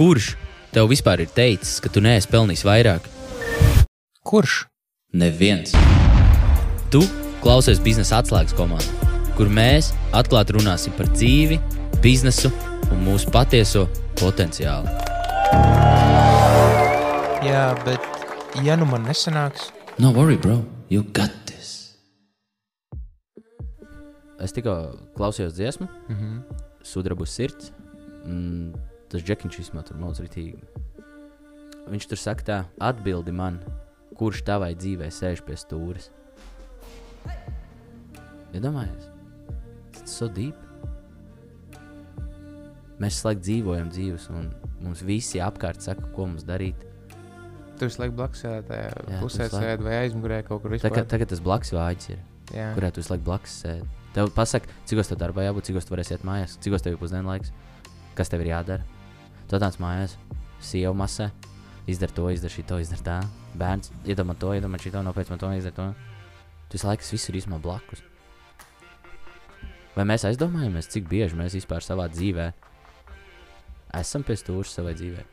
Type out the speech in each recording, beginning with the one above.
Kurš tev vispār ir teicis, ka tu neesi pelnījis vairāk? Kurš? Neviens. Tu klausies biznesa atslēgas komandā, kur mēs atklāti runāsim par dzīvi, biznesu un mūsu patieso potenciālu. Jā, bet ja nu man nesanāks, No worry, bro, you got this. Es tikko klausījos dziesmu, mm. -hmm. sudraba sirds. Mm, tas džekiņš vismaz tur mūžīgi ritīgi. Viņš tur saka, tā, atbildi man, kurš tavai dzīvē sēž pie stūres. Iedomājieties, tas ir so deep. Mēs slēgt dzīvojam dzīves, un mums visi apkārt saka, ko mums darīt. tu visu laiku blakus tajā Jā, pusē, sēdi vai aizmugurē kaut kur Tagad, vispār. tagad tas blakus vāģis ir. Jā. kurā tu laiku blakus sēdi. Tev pasaka, cik tev darbā jābūt, cik tev varēs iet mājās, cik tev ir pusdienu laiks, kas tev ir jādara. Tu tāds mājās, sieva masē, izdara to, izdara šito, izdara tā. Bērns iedomā to, iedomā šito, man to, izdara to. Tu visu laiku esi visur īstenībā blakus. Vai mēs aizdomājamies, cik bieži mēs vispār savā dzīvē esam pie stūra savai dzīvē?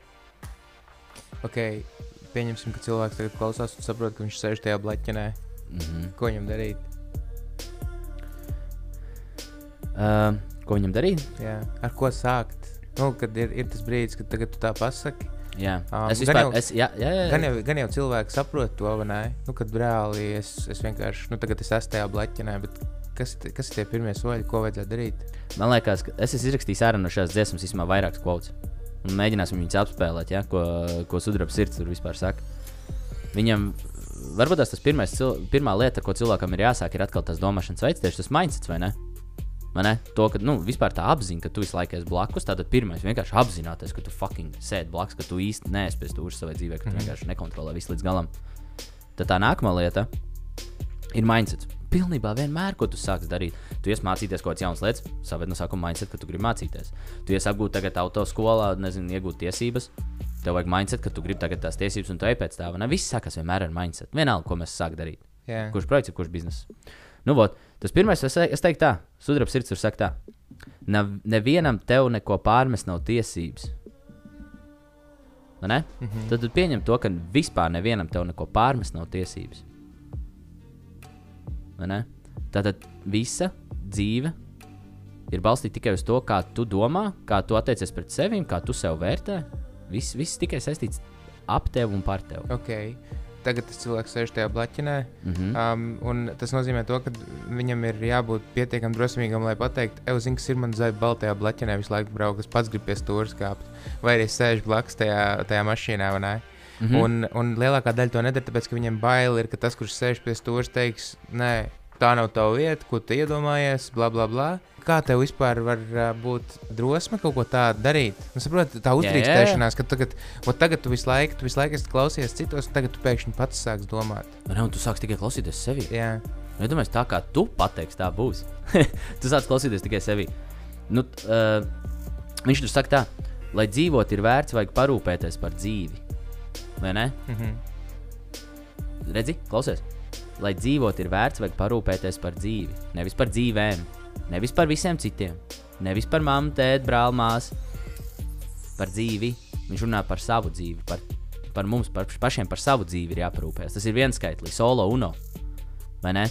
Ok, pieņemsim, ka cilvēks tagad klausās un saprot, ka viņš sēž tajā blaķenē. Mm -hmm. Ko viņam darīt? uh, ko viņam darīt? Jā. Ar ko sākt? Nu, kad ir, ir tas brīdis, kad tagad tu tā pasaki. Jā, Ā, es gan vispār, jau- es, jā, jā, jā, Gan jau, gan jau cilvēki saprot to? Nu, kad reāli es, es vienkārši, nu, tagad es esmu tajā blaķenē, bet kas, kas ir tie pirmie soļi, ko vajadzētu darīt? Man liekas, ka es esmu izrakstījis ārā no šīs dziesmas vismaz vairākas kvotas. Mēģināsim viņus apspēlēt, ja? ko, ko sudraba sirds tur vispār saka. Viņam varbūt tas, tas pirmais, cil- pirmā lieta, ko cilvēkam ir jāsāk, ir atkal tas domāšanas veids, tieši tas mindsets, vai ne? To, ka nu, vispār tā apziņa, ka tu visu laiku esi blakus, tad pirmais vienkārši apzināties, ka tu fucking sēdi blakus, ka tu īsti neesi pie stūra savā dzīvē, ka tu vienkārši nekontrolē visu līdz galam. Tad tā nākamā lieta ir mindsets. Pilnībā vienmēr, ko tu sāksi darīt, tu ies mācīties kaut kādas jaunas lietas, saved no sākuma mindset, ka tu gribi mācīties. Tu ies apgūt tagad autoskolā, nezinu, iegūt tiesības. Tev vajag mindset, ka tu gribi tagad tās tiesības, un tu ej pēc tā. ne? Viss sākas vienmēr ar mindset. Vienalga, ko mēs sākam darīt. Jā. Kurš projekts kurš biznesa? Nu, vot, tas pirmais, es, es teiktu tā, sudraba sirds tur saka tā. Nav, nevienam tev neko pārmest nav tiesības. Vai ne? Mm -hmm. Tad tu pieņem to, ka vispār nevienam tev neko pārmest nav tiesības. Ne? Tātad visa dzīve ir balstīta tikai uz to, kā tu domā, kā tu attiecies pret sevi, kā tu sev vērtē. Viss, viss tikai saistīts ap tevi un par tevi. Ok. Tagad tas cilvēks sēž tajā blaķenē. Mm -hmm. Um, un tas nozīmē, to, ka viņam ir jābūt pietiekami drosmīgam, lai pateiktu, ej, zini, kas ir man zaļa baltajā blaķenē, visu laiku braukt, kas pats grib pie stūra kāpt. Vai arī sēž blakus tajā, tajā mašīnā? Mm. -hmm. un, un lielākā daļa to nedara, tāpēc, ka viņiem bail ir, ka tas, kurš sēž pie stūra, teiks, nē, tā nav tava vieta, ko tu iedomājies, bla, bla, bla. Kā tev vispār var uh, būt drosme kaut ko tādu darīt? Nu, saproti, tā uzdrīkstēšanās, ka tagad, tagad tu visu laiku, tu visu laiku esi klausies citos, un tagad tu pēkšņi pats sāks domāt. Ne, un tu sāksi tikai klausīties sevi. Jā. Nu, Ja domāju, tā kā tu pateiksi, tā būs. tu sāc klausīties tikai sevi. Nu, t- uh, viņš tur saka, tā, lai dzīvot ir vērts, vajag parūpēties par dzīvi. Vai ne? Mhm. Redzi, klausies. Lai dzīvot ir vērts, vajag parūpēties par dzīvi. Nevis par dzīvēm, nevis par visiem citiem, nevis par mammu, tēti, brāli, māsu. Par dzīvi. Viņš runā par savu dzīvi, par, par mums, par pašiem par savu dzīvi ir jāparūpējas. Tas ir viens skaitlis, solo uno. Vai ne?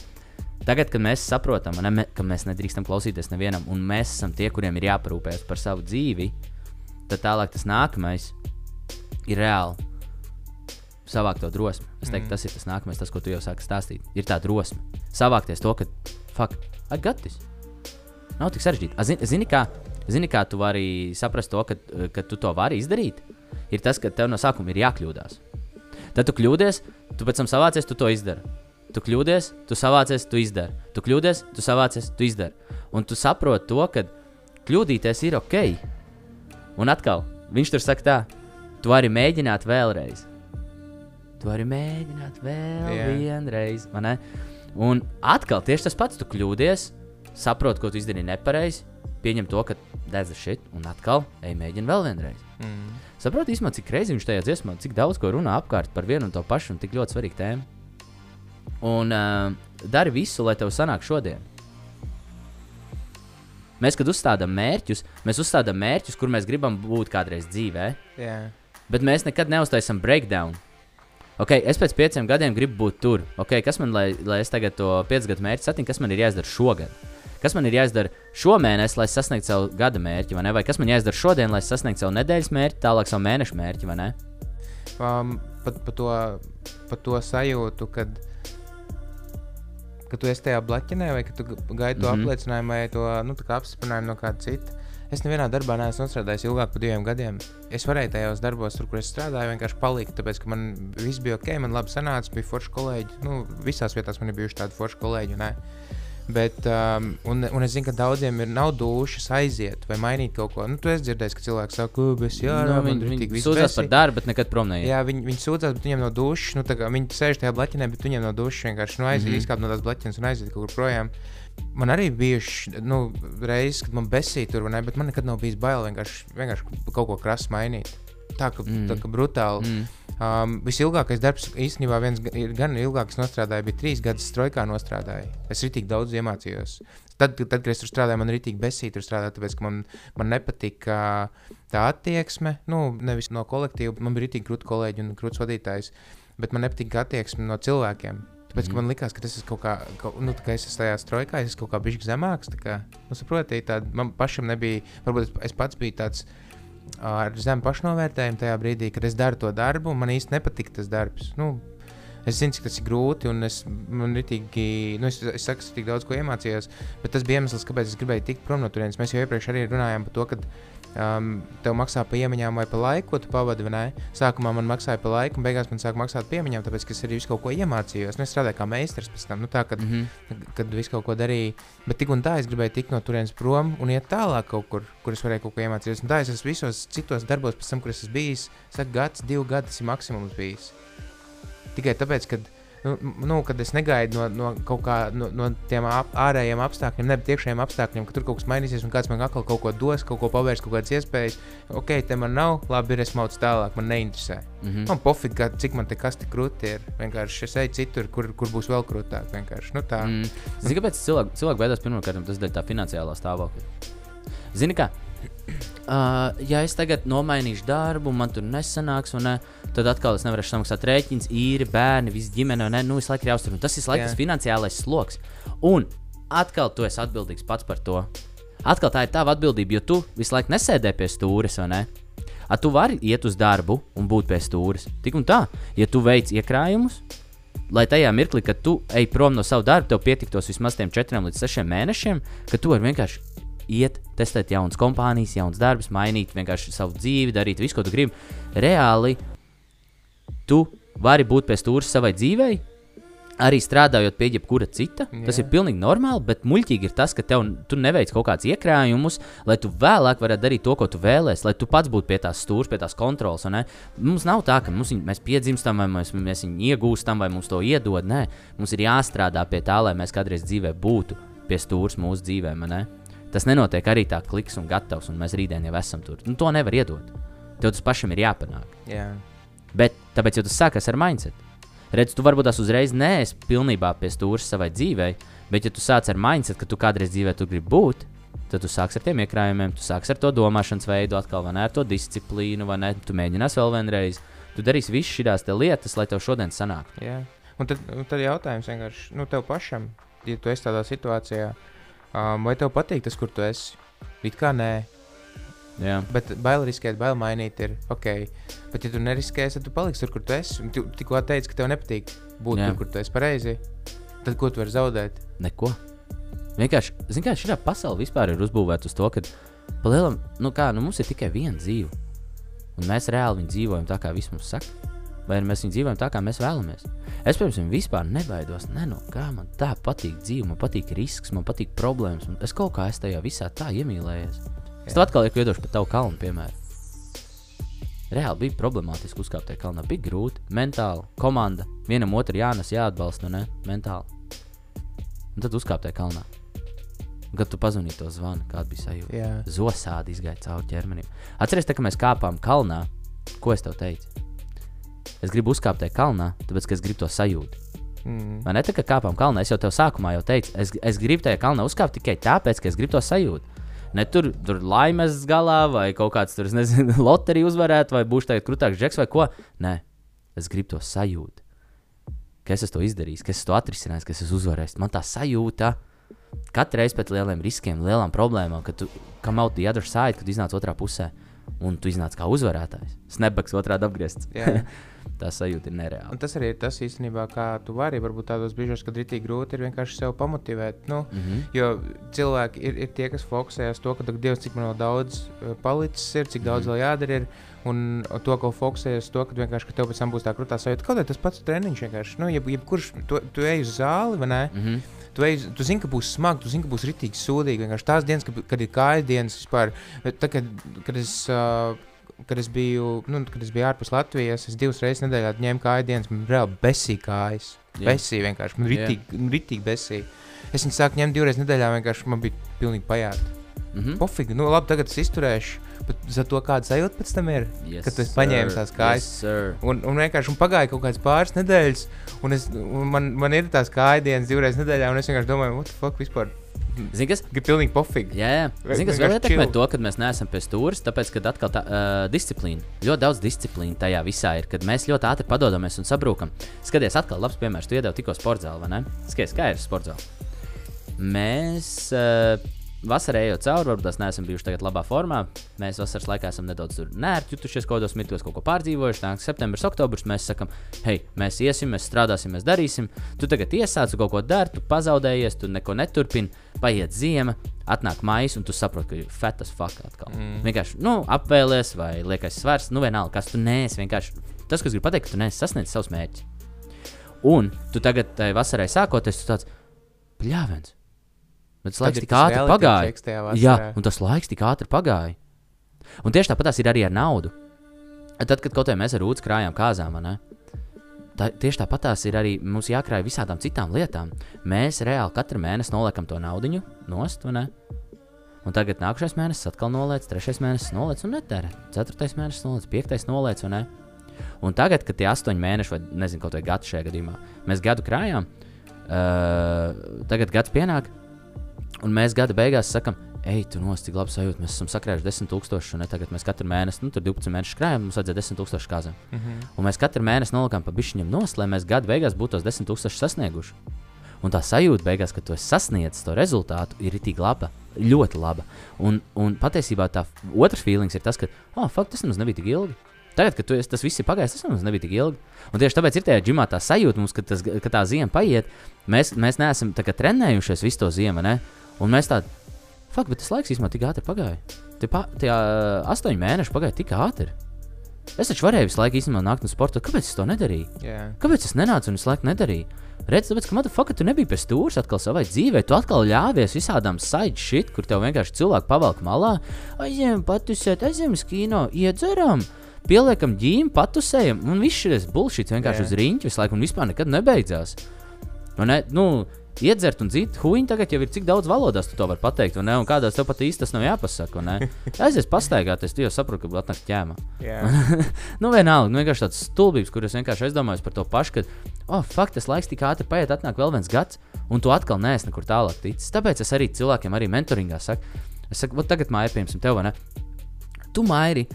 Tagad, kad mēs saprotam, ne, ka mēs nedrīkstam klausīties nevienam, un mēs esam tie, kuriem ir jāparūpējas par savu dzīvi, tad tālāk tas nākamais ir reāli savākt to drosmi. Es teiktu, mm. tas ir tas nākamais, tas, ko tu jau sāki stāstīt. Ir tā drosme. Savākties to, ka, fuck, I got this. Nav tik sarežģīti. Zini, zini, kā, zini, kā tu vari saprast to, ka, ka tu to vari izdarīt? Ir tas, ka tev no sākuma ir jākļūdās. Tad tu kļūdies, tu pēc tam savācies, tu to izdari. Tu kļūdies, tu savācies, tu izdari. Tu kļūdies, tu savācies, tu izdari. Un tu saproti to, ka kļūdīties ir ok. Un atkal, viņš tur saka tā, tu vari mēģināt vēlreiz. Tu vari mēģināt vēl yeah. vienreiz, vai ne? Un atkal tieši tas pats, tu kļūdies, saproti, ko tu izdarīji nepareizi, pieņem to, ka the shit, un atkal ej, mēģini vēl vienreiz. Mm. Saprotu, īstenībā, cik reizes viņš tajā dziesmā, cik daudz ko runā apkārt par vienu un to pašu, un tik ļoti svarīgu tēmu. Un uh, dari visu, lai tev sanāk šodien. Mēs, kad uzstādām mērķus, mēs uzstādām mērķus, kur mēs gribam būt kādreiz dzīvē, Jā, bet mēs nekad neuztaisām breakdown. Okay, es pēc pieciem gadiem gribu būt tur. Okay, kas man, lai, lai es tagad to piecu gadu mērķi sasniegtu, kas man ir jāizdara šogad? Kas man ir jāizdara šomēnes, lai sasniegtu savu gada mērķi, vai ne? Vai kas man jāizdara šodien, lai sasniegtu savu nedēļas mērķi, tālāk savu mēnešu mērķi, vai ne? um, pat par to, pa to sajūtu, kad, kad tu esi tajā blaķenē, vai ka tu gaidi to mm. -hmm. apliecinājumu, vai to nu, apstiprinājumu no kāda cita. Es nevienā darbā neesmu strādājis ilgāk par diviem gadiem. Es varēju tajos darbos, tur, kur es strādāju, vienkārši palikt, tāpēc, ka man viss bija ok, man labi sanāca, bija forši kolēģi. Nu, visās vietās man ir bijuši tādi forši kolēģi. Ne? Bet, um, un, un es zinu, ka daudziem ir nav dušas aiziet vai mainīt kaut ko. Nu, tu esi dzirdējis, ka cilvēki saka, ka tas ir nu, viņi viņi sūdzas par darbu, bet nekad prom neiet. Jā, viņi, viņi sūdzās, bet viņiem no dušas, nu, viņi sēž tajā blaķenē, bet viņiem no dušas vienkārši nu, aiziet, mm. -hmm. izkāpt no tās blaķenes un aiziet kaut kur projām. Man arī bija nu, reizes, kad man besīja tur, ne, bet man nekad nav bijis bail vienkārši, vienkārši kaut ko krasu mainīt. Tā kā, Mm. brutāli. Mm. Um, visilgākais darbs īstenībā viens, ir gan ilgāks nostrādāja, bija trīs gadus strojkā nostrādāja. Es arī tik daudz iemācījos. Tad, tad, kad es tur strādāju, man arī tik besīja tur strādāt, tāpēc, ka man, man nepatika tā attieksme, nu, nevis no kolektīva, man bija tik grūti kolēģi un grūts vadītājs, bet man nepatika attieksme no cilvēkiem. Tāpēc, mm man likās, ka tas ir kaut kā, kaut, nu, tā kā es esmu tajā strojkā, es esmu kaut kā bijis zemāks. tā Kā, nu, saprotiet, tāda man pašam nebija, varbūt es, es pats biju tāds ar zemu pašnovērtējumu tajā brīdī, kad es daru to darbu, un man īsti nepatika tas darbs. Nu, es zinu, cik tas ir grūti, un es, tik, nu, es, es saku, es tik daudz ko iemācījos, bet tas bija iemesls, kāpēc es gribēju tikt prom no turienes. Mēs jau iepriekš arī runājām par to, ka um, tev maksā par iemaņām vai par laiku, ko tu pavadi. Sākumā man maksāja par laiku, un beigās man sāka maksāt par iemaņām, tāpēc es arī visu kaut ko iemācījos. Nu, es strādāju kā meistars pēc tam, nu, tā, kad, Mm -hmm. kad visu kaut ko darīju. Bet tik un tā es gribēju tikt no turienes prom un iet tālāk kaut kur, kur es varēju kaut ko iemācīties. Un tā es esmu visos citos darbos, pēc tam, kur es esmu bijis, saka, gads, divi gadi, tas ir maksimums bijis. Tikai tāpēc, ka nu, nu, kad es negaidu no, no kaut kā no, no tiem ap, ārējiem apstākļiem, ne iekšējiem apstākļiem, ka tur kaut kas mainīsies un kāds man atkal kaut ko dos, kaut ko pavērs, kaut kādas iespējas. Ok, te man nav, labi, ir es maucu tālāk, man neinteresē. Mm -hmm. Man pofīgi, cik man te kas te krūti ir. Vienkārši es eju citur, kur, kur būs vēl krūtāk. Nu, tā. Mm. Zini, kāpēc cilvēki, cilvēki baidās pirmkārt, tas ir tā finansiālā stāvokļa. Zini, kā? Uh, ja es tagad nomainīšu darbu, man tur nesanāks, un ne, tad atkal es nevarēšu samaksāt rēķins, īri, bērni, visa ģimene. Ne, nu, visu laiku ir jāuztur. un Tas ir tas finansiālais sloks. Un atkal tu esi atbildīgs pats par to. Atkal tā ir tava atbildība, jo tu visu laiku nesēdē pie stūres, vai ne? A, tu vari iet uz darbu un būt pie stūres. Tik un tā, ja tu veic iekrājumus, lai tajā mirklī, kad tu ej prom no sava darba, tev pietiktos vismaz tiem 4 līdz 6 mēnešiem, ka tu vari vienkārši iet, testēt jaunas kompānijas, jaunas darbus, mainīt vienkārši savu dzīvi, darīt visu, ko tu gribi. Reāli tu vari būt pie stūres savai dzīvei. Arī strādājot pie jebkura cita, Jā. tas ir pilnīgi normāli, bet muļķīgi ir tas, ka tev, tu neveic kaut kādus iekrājumus, lai tu vēlāk varētu darīt to, ko tu vēlēsies, lai tu pats būtu pie tās stūres, pie tās ne? Mums nav tā, ka mums, viņ- mēs piedzimstam, vai mēs, mēs viņu iegūstam, vai mums to iedod. Nē, mums ir jāstrādā pie tā, lai mēs kādreiz dzīvē būtu pie stūres mūsu dzīvēm. Tas nenotiek arī tā kliks un gatavs, un mēs rītdien jau esam tur. Nu, to nevar iedot. Tev tas pašam ir jāpanāk. Jā. Bet tāpēc tas sākas ar mindset. Redz, tu varbūt tās uzreiz neesi pilnībā pie stūra savai dzīvei, bet ja tu sāc ar mindset, ka tu kādreiz dzīvē tu gribi būt, tad tu sāksi ar tiem iekrājumiem, tu sāksi ar to domāšanas veidu, atkal vai ne ar to disciplīnu, vai ne? Tu mēģināsi vēl vienreiz. Tu darīsi visas šīs lietas, lai tev šodien sanāktu. Jā. Un tad, un tad jautājums vienkārši nu, tev pašam, ja tu esi tādā situācijā, um, vai tev patīk tas, kur tu esi? It kā nē, Jā. bet bail riskēt, bail mainīt ir ok. Bet, ja tu neriskēsi, tad tu paliksi tur, kur tu esi. Un Tu tikko teici, ka tev nepatīk būt Jā. tur, kur tu esi pareizi. Tad ko tu vari zaudēt? Neko. Vienkārši, zini, kā šī pasaule vispār ir uzbūvēta uz to, ka, palielam, nu kā, nu mums ir tikai viena dzīve. Un mēs reāli dzīvojam tā, kā viss mums saka. Vai arī mēs viņu dzīvojam tā, kā mēs vēlamies. Es, piemēram, vispār nebaidos ne no kā. Man tā patīk dzīve, man patīk risks, man patīk problēmas. Es kaut kā es tajā visā tā iemīlējies. Es tev atkal lieku iedošu par tavu kalnu, piemēram. Reāli bija problemātiski uzkāpt tajā kalnā. Bija grūti, mentāli, komanda. Vienam otru jānes, jāatbalsta, nu ne? Mentāli. Un tad uzkāpt tajā kalnā. Kad tu pazudīji to zvanu, kāda bija sajūta? Jā. Zosādi izgāja cauri ķermenim. Atceries, te, kad mēs kāpām kalnā, ko es tev teicu? Es gribu uzkāpt tajā kalnā, tāpēc, ka es gribu to sajūtu. Mm. Vai ne? Tā kā kāpām kalnā, es jau tev sākumā jau teicu, es, es gribu tajā kalnā uzkāpt tikai tāpēc, ka es gribu to sajūtu. Ne tur, tur laimes galā, vai kaut kāds tur, nezinu, loterija uzvarēt, vai būšu tagad krūtāks džeks vai ko. Nē, es gribu to sajūtu. Ka es to izdarījis, ka es to atrisinājis, ka es uzvarējis. Man tā sajūta, katru reizi pēc lieliem riskiem, lielām problēmām, kad tu come out the other side, kad iznāc otrā pusē, un tu iznāc kā uzvarētājs. Snapbacks otrādi apgriezts. Jā. tā sajūta ir nereāla. Un tas arī ir tas īstenībā, kā tu vari. Varbūt tādos brīžos, kad ir tik grūti, ir vienkārši sev pamotivēt. Nu, Mm -hmm. Jo cilvēki ir, ir tie, kas fokusējas to, ka Dievs, cik man vēl daudz uh, palicis, ir, cik daudz Mhm. vēl jādara. Ir, un to, ko fokusējas uz to, ka vienkārši ka tev pēc tam būs tā krūtā sajūta, kaut arī tas pats treniņš vienkārši. Nu, jeb, jebkurš, tu, tu ej uz zāli, vai ne? Mm -hmm. Tu, ej, tu zini, ka būs smagi, tu zini, ka būs rītīgi sūdīgi. Vienkārši tās dienas, kad, kad ir kājas dienas vispār. Tad, kad, kad es. Uh, Kad es, biju, nu, kad es biju ārpus Latvijas, es divas reizes nedēļā ņēmu kājas dienas. Man reāli besīja kājas. Besīja vienkārši. Man ritīgi, ritīgi besīja. Es viņu sāku ņemt divas reizes nedēļā, vienkārši man bija pilnīgi pajāta. Mm -hmm. Pofīgi, nu labi, tagad es izturēšu. Bet za to kāda sajūta pēc tam ir. yes, kad paņēmis sir. tās kājas. Yes. Un, un vienkārši un pagāja kaut kādas pāris nedēļas, un, es, un man, man ir tās kājas dienas divreiz nedēļā, un es vienkārši domāju, what the fuck vispār. Zini, kas? Ir pilnīgi pofīgi. Jā, jā. Zini, kas vēl ietekmē chill. to, ka mēs neesam pie stūres, tāpēc, ka atkal tā uh, disciplīna, ļoti daudz disciplīna tajā visā ir, kad mēs ļoti ātri padodamies un sabrūkam. Skaties, atkal labs piemērs, tu iedevi tikko sporta zāli, vai ne? Skaties, kā ir sporta zāle. Mēs uh, vasarā ejot cauri, varbūt tās neesam bijuši tagad labā formā. Mēs vasaras laikā esam nedaudz nērti jutušies, kaut kādos mirkļos kaut ko pārdzīvojuši. Nāk septembris, oktobris, mēs sakām, hei, mēs iesim, mēs strādāsim, mēs darīsim. Tu tagad iesāc kaut ko dari, tu pazaudējies, tu neko neturpini, paiet ziema, atnāk maija, un tu saproti, ka fetas fuck atkal. Mm. Vienkārši, nu, apvēlies vai liekais svars, nu, vienalga, kas tu neesi. Vienkārši tas, kas grib pateikt, ka tu neesi sasniedzis savus mērķus. Un tu tagad, tai vasarai sākoties, tu tāds pļāvens. Bet tas laiks tik tas ātri pagāja. Jā, un tas laiks tik ātri pagāja. Un tieši tāpat ir arī ar naudu. Tad, kad kaut kā mēs ar Rūtu krājām kāzām, ne? tā, tieši tāpat ir arī mums jākrāj visādām citām lietām. Mēs reāli katru mēnesi noliekam to naudu nost, ne? Un tagad nākamais mēnesis atkal noliec, trešais mēnesis noliec un netērē. Ceturtais mēnesis noliec, piektais noliec, vai ne? Un tagad, kad tie astoņi mēneši, vai nezinu, kaut vai gadu šajā gadījumā, mēs gadu krājām, uh, tagad gads pienāk, un mēs gada beigās sakam, ej, tu nost, cik labi sajūta. Mēs esam sakrājuši 10,000, un ne tagad mēs katru mēnesi, nu, tur 12 mēnešus krājam, mums vajadzēja 10,000 kāzām. Mm -hmm. Un mēs katru mēnesi nolikām pa bišķiņam nost, lai mēs gada beigās būtu tos 10,000 sasnieguši. Un tā sajūta beigās, ka tu esi sasniedzis to rezultātu, ir itī laba. Ļoti laba. Un, un patiesībā tā otrs feelings ir tas, ka, oh, fuck, tas nemaz nebija tik ilgi. Tagad, kad esi, tas viss ir pagājis, tas nemaz nebija tik ilgi. Un tieši tāpēc ir tajā ģimā tā sajūta, mums, ka, tas, ka tā zima paiet. Mēs, mēs neesam trenējušies visu to ziemu, ne? Un mēs tādi, fuck, bet tas laiks īstenībā tik ātri pagāja. Tie, pa, tie uh, astoņi mēneši pagāja tik ātri. Es taču varēju visu laiku īstenībā nākt no sporta. Kāpēc es to nedarīju? Jā, Kāpēc es nenācu un visu laiku nedarīju? Redz, tāpēc, ka motherfucker, tu nebija pie stūra atkal savai dzīvei. Tu atkal ļāvies visādām side shit, kur tev vienkārši cilvēki pavelk malā. Aizjām, patusēt, aizjām uz kino, iedzeram, pieliekam ģīmu, patusējam. Un viss šis bullshit vienkārši Jā. uz riņķa visu laiku un vispār nekad nebeidzās. Un, ne, nu, Iedzert un dzīt, huīņi tagad jau ir cik daudz valodās, tu to vari pateikt, un, un kādās tev pat īsti tas nav jāpasaka. Aizies pastaigāties, tu jau saproti, ka atnāk ķēma. jā. Nu, vienalga, nu, vienkārši tāds stulbības, kur es vienkārši aizdomājos par to pašu, ka, oh, fakt, tas laiks tik ātri paiet, atnāk vēl viens gads, un tu atkal neesi nekur tālāk ticis. Tāpēc es arī cilvēkiem, arī mentoringā saku, es saku, tagad māja, piemēram, tev, vai ne? Tu mairi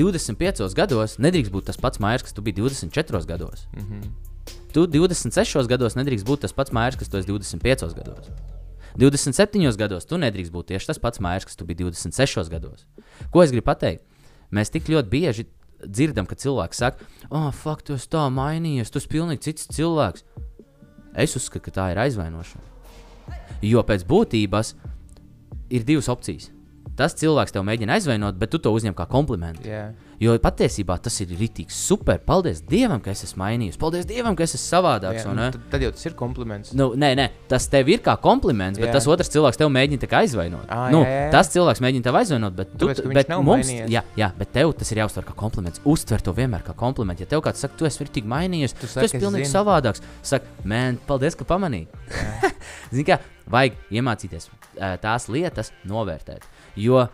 25 gados, nedrīkst būt tas pats mājas, kas tu biji 24 gados. Mm -hmm. Tu 26 gados nedrīkst būt tas pats mājas, kas tu esi 25 gados. 27 gados tu nedrīkst būt tieši tas pats mājas, kas tu biji 26 gados. Ko es gribu pateikt? Mēs tik ļoti bieži dzirdam, ka cilvēks saka, oh, fuck, tu esi tā mainījies, tu esi pilnīgi cits cilvēks. Es uzskatu, ka tā ir aizvainošana. Jo pēc būtības ir divas opcijas. Tas cilvēks tev mēģina aizvainot, bet tu to uzņem kā komplimentu. jā. Jo patiesībā tas ir rītīgi super. Paldies Dievam, ka es esmu mainījies. Paldies Dievam, ka es esmu savādāks. jā. un, nu, Tad, tad jau tas ir kompliments. Nu, nē, nē, tas tev ir kā kompliments, bet jā. tas otrs cilvēks tev mēģina aizvainot. Ā, nu, jā, jā. Tas cilvēks mēģina tev aizvainot, bet, tu, Tāpēc, bet mums, mainījies. jā, jā, bet tev tas ir jāuztver kā kompliments. Uztver to vienmēr kā komplimentu. Ja tev kāds saka, tu esi tik mainījies, tu, tu saki, esi es pilnīgi zinu. savādāks, saka, man, paldies, ka pamanīji. Zini, kā vajag iemācīties tās lietas novērtēt. Jo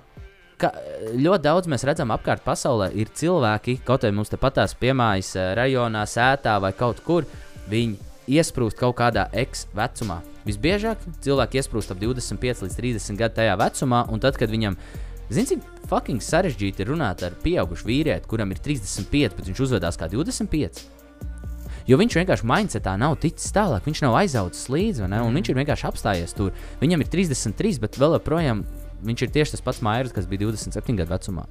ka, ļoti daudz mēs redzam apkārt pasaulē, ir cilvēki, kaut arī mums te patās piemājas ā, rajonā, sētā vai kaut kur. Viņi iesprūst kaut kādā ex-vecumā. Visbiežāk cilvēki iesprūst ap 25 līdz 30 gadu tajā vecumā, un tad, kad viņam, zini, cik fucking sarežģīti ir runāt ar pieaugušu vīrieti, kuram ir 35, bet viņš uzvedās kā 25. Jo viņš vienkārši mindsetā nav ticis tālāk, viņš nav aizaudzis līdzi, un mm. viņš ir vienkārši apstājies tur. Viņam ir 33, bet vēl joprojām viņš ir tieši tas pats Mairs, kas bija 27 gadu vecumā.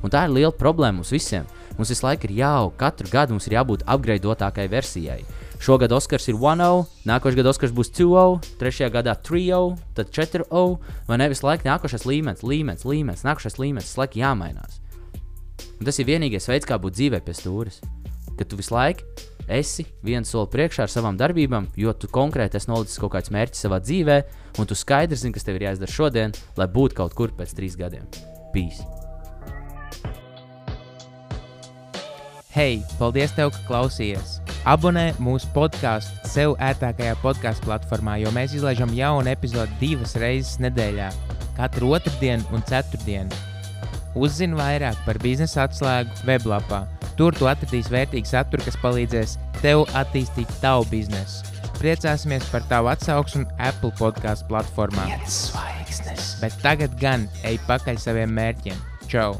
Un tā ir liela problēma mums visiem. Mums visu laiku ir jāaug, katru gadu mums ir jābūt upgradeotākai versijai. Šogad Oskars ir 1-0, nākošais gads Oskars būs 2-0, trešajā gadā 3-0, tad 4-0. Vai ne visu laiku nākošais līmenis, līmenis, līmenis, nākošais līmenis, laiku jāmainās. Un tas ir vienīgais veids, kā būt dzīvē pie stūres. Kad tu visu laiku esi viens soli priekšā ar savām darbībām, jo tu konkrēti esi nolicis kaut kāds mērķis savā dzīvē, un tu skaidri zini, kas tev ir jāizdara šodien, lai būtu kaut kur pēc trīs gadiem. Peace! Hei, paldies, tev, ka klausījies! Abonē mūsu podkāstu sev ērtākajā podkāstu platformā, jo mēs izlaižam jaunu epizodi divas reizes nedēļā, katru otrdienu un ceturtdienu. Uzzini vairāk par biznesa atslēgu weblapā Tur tu atradīsi vērtīgu saturu, kas palīdzēs tev attīstīt tavu biznesu. Priecāsimies par tavu atsauksmi Apple podkāstu platformā. Bet tagad gan ej pakaļ saviem mērķiem. Čau!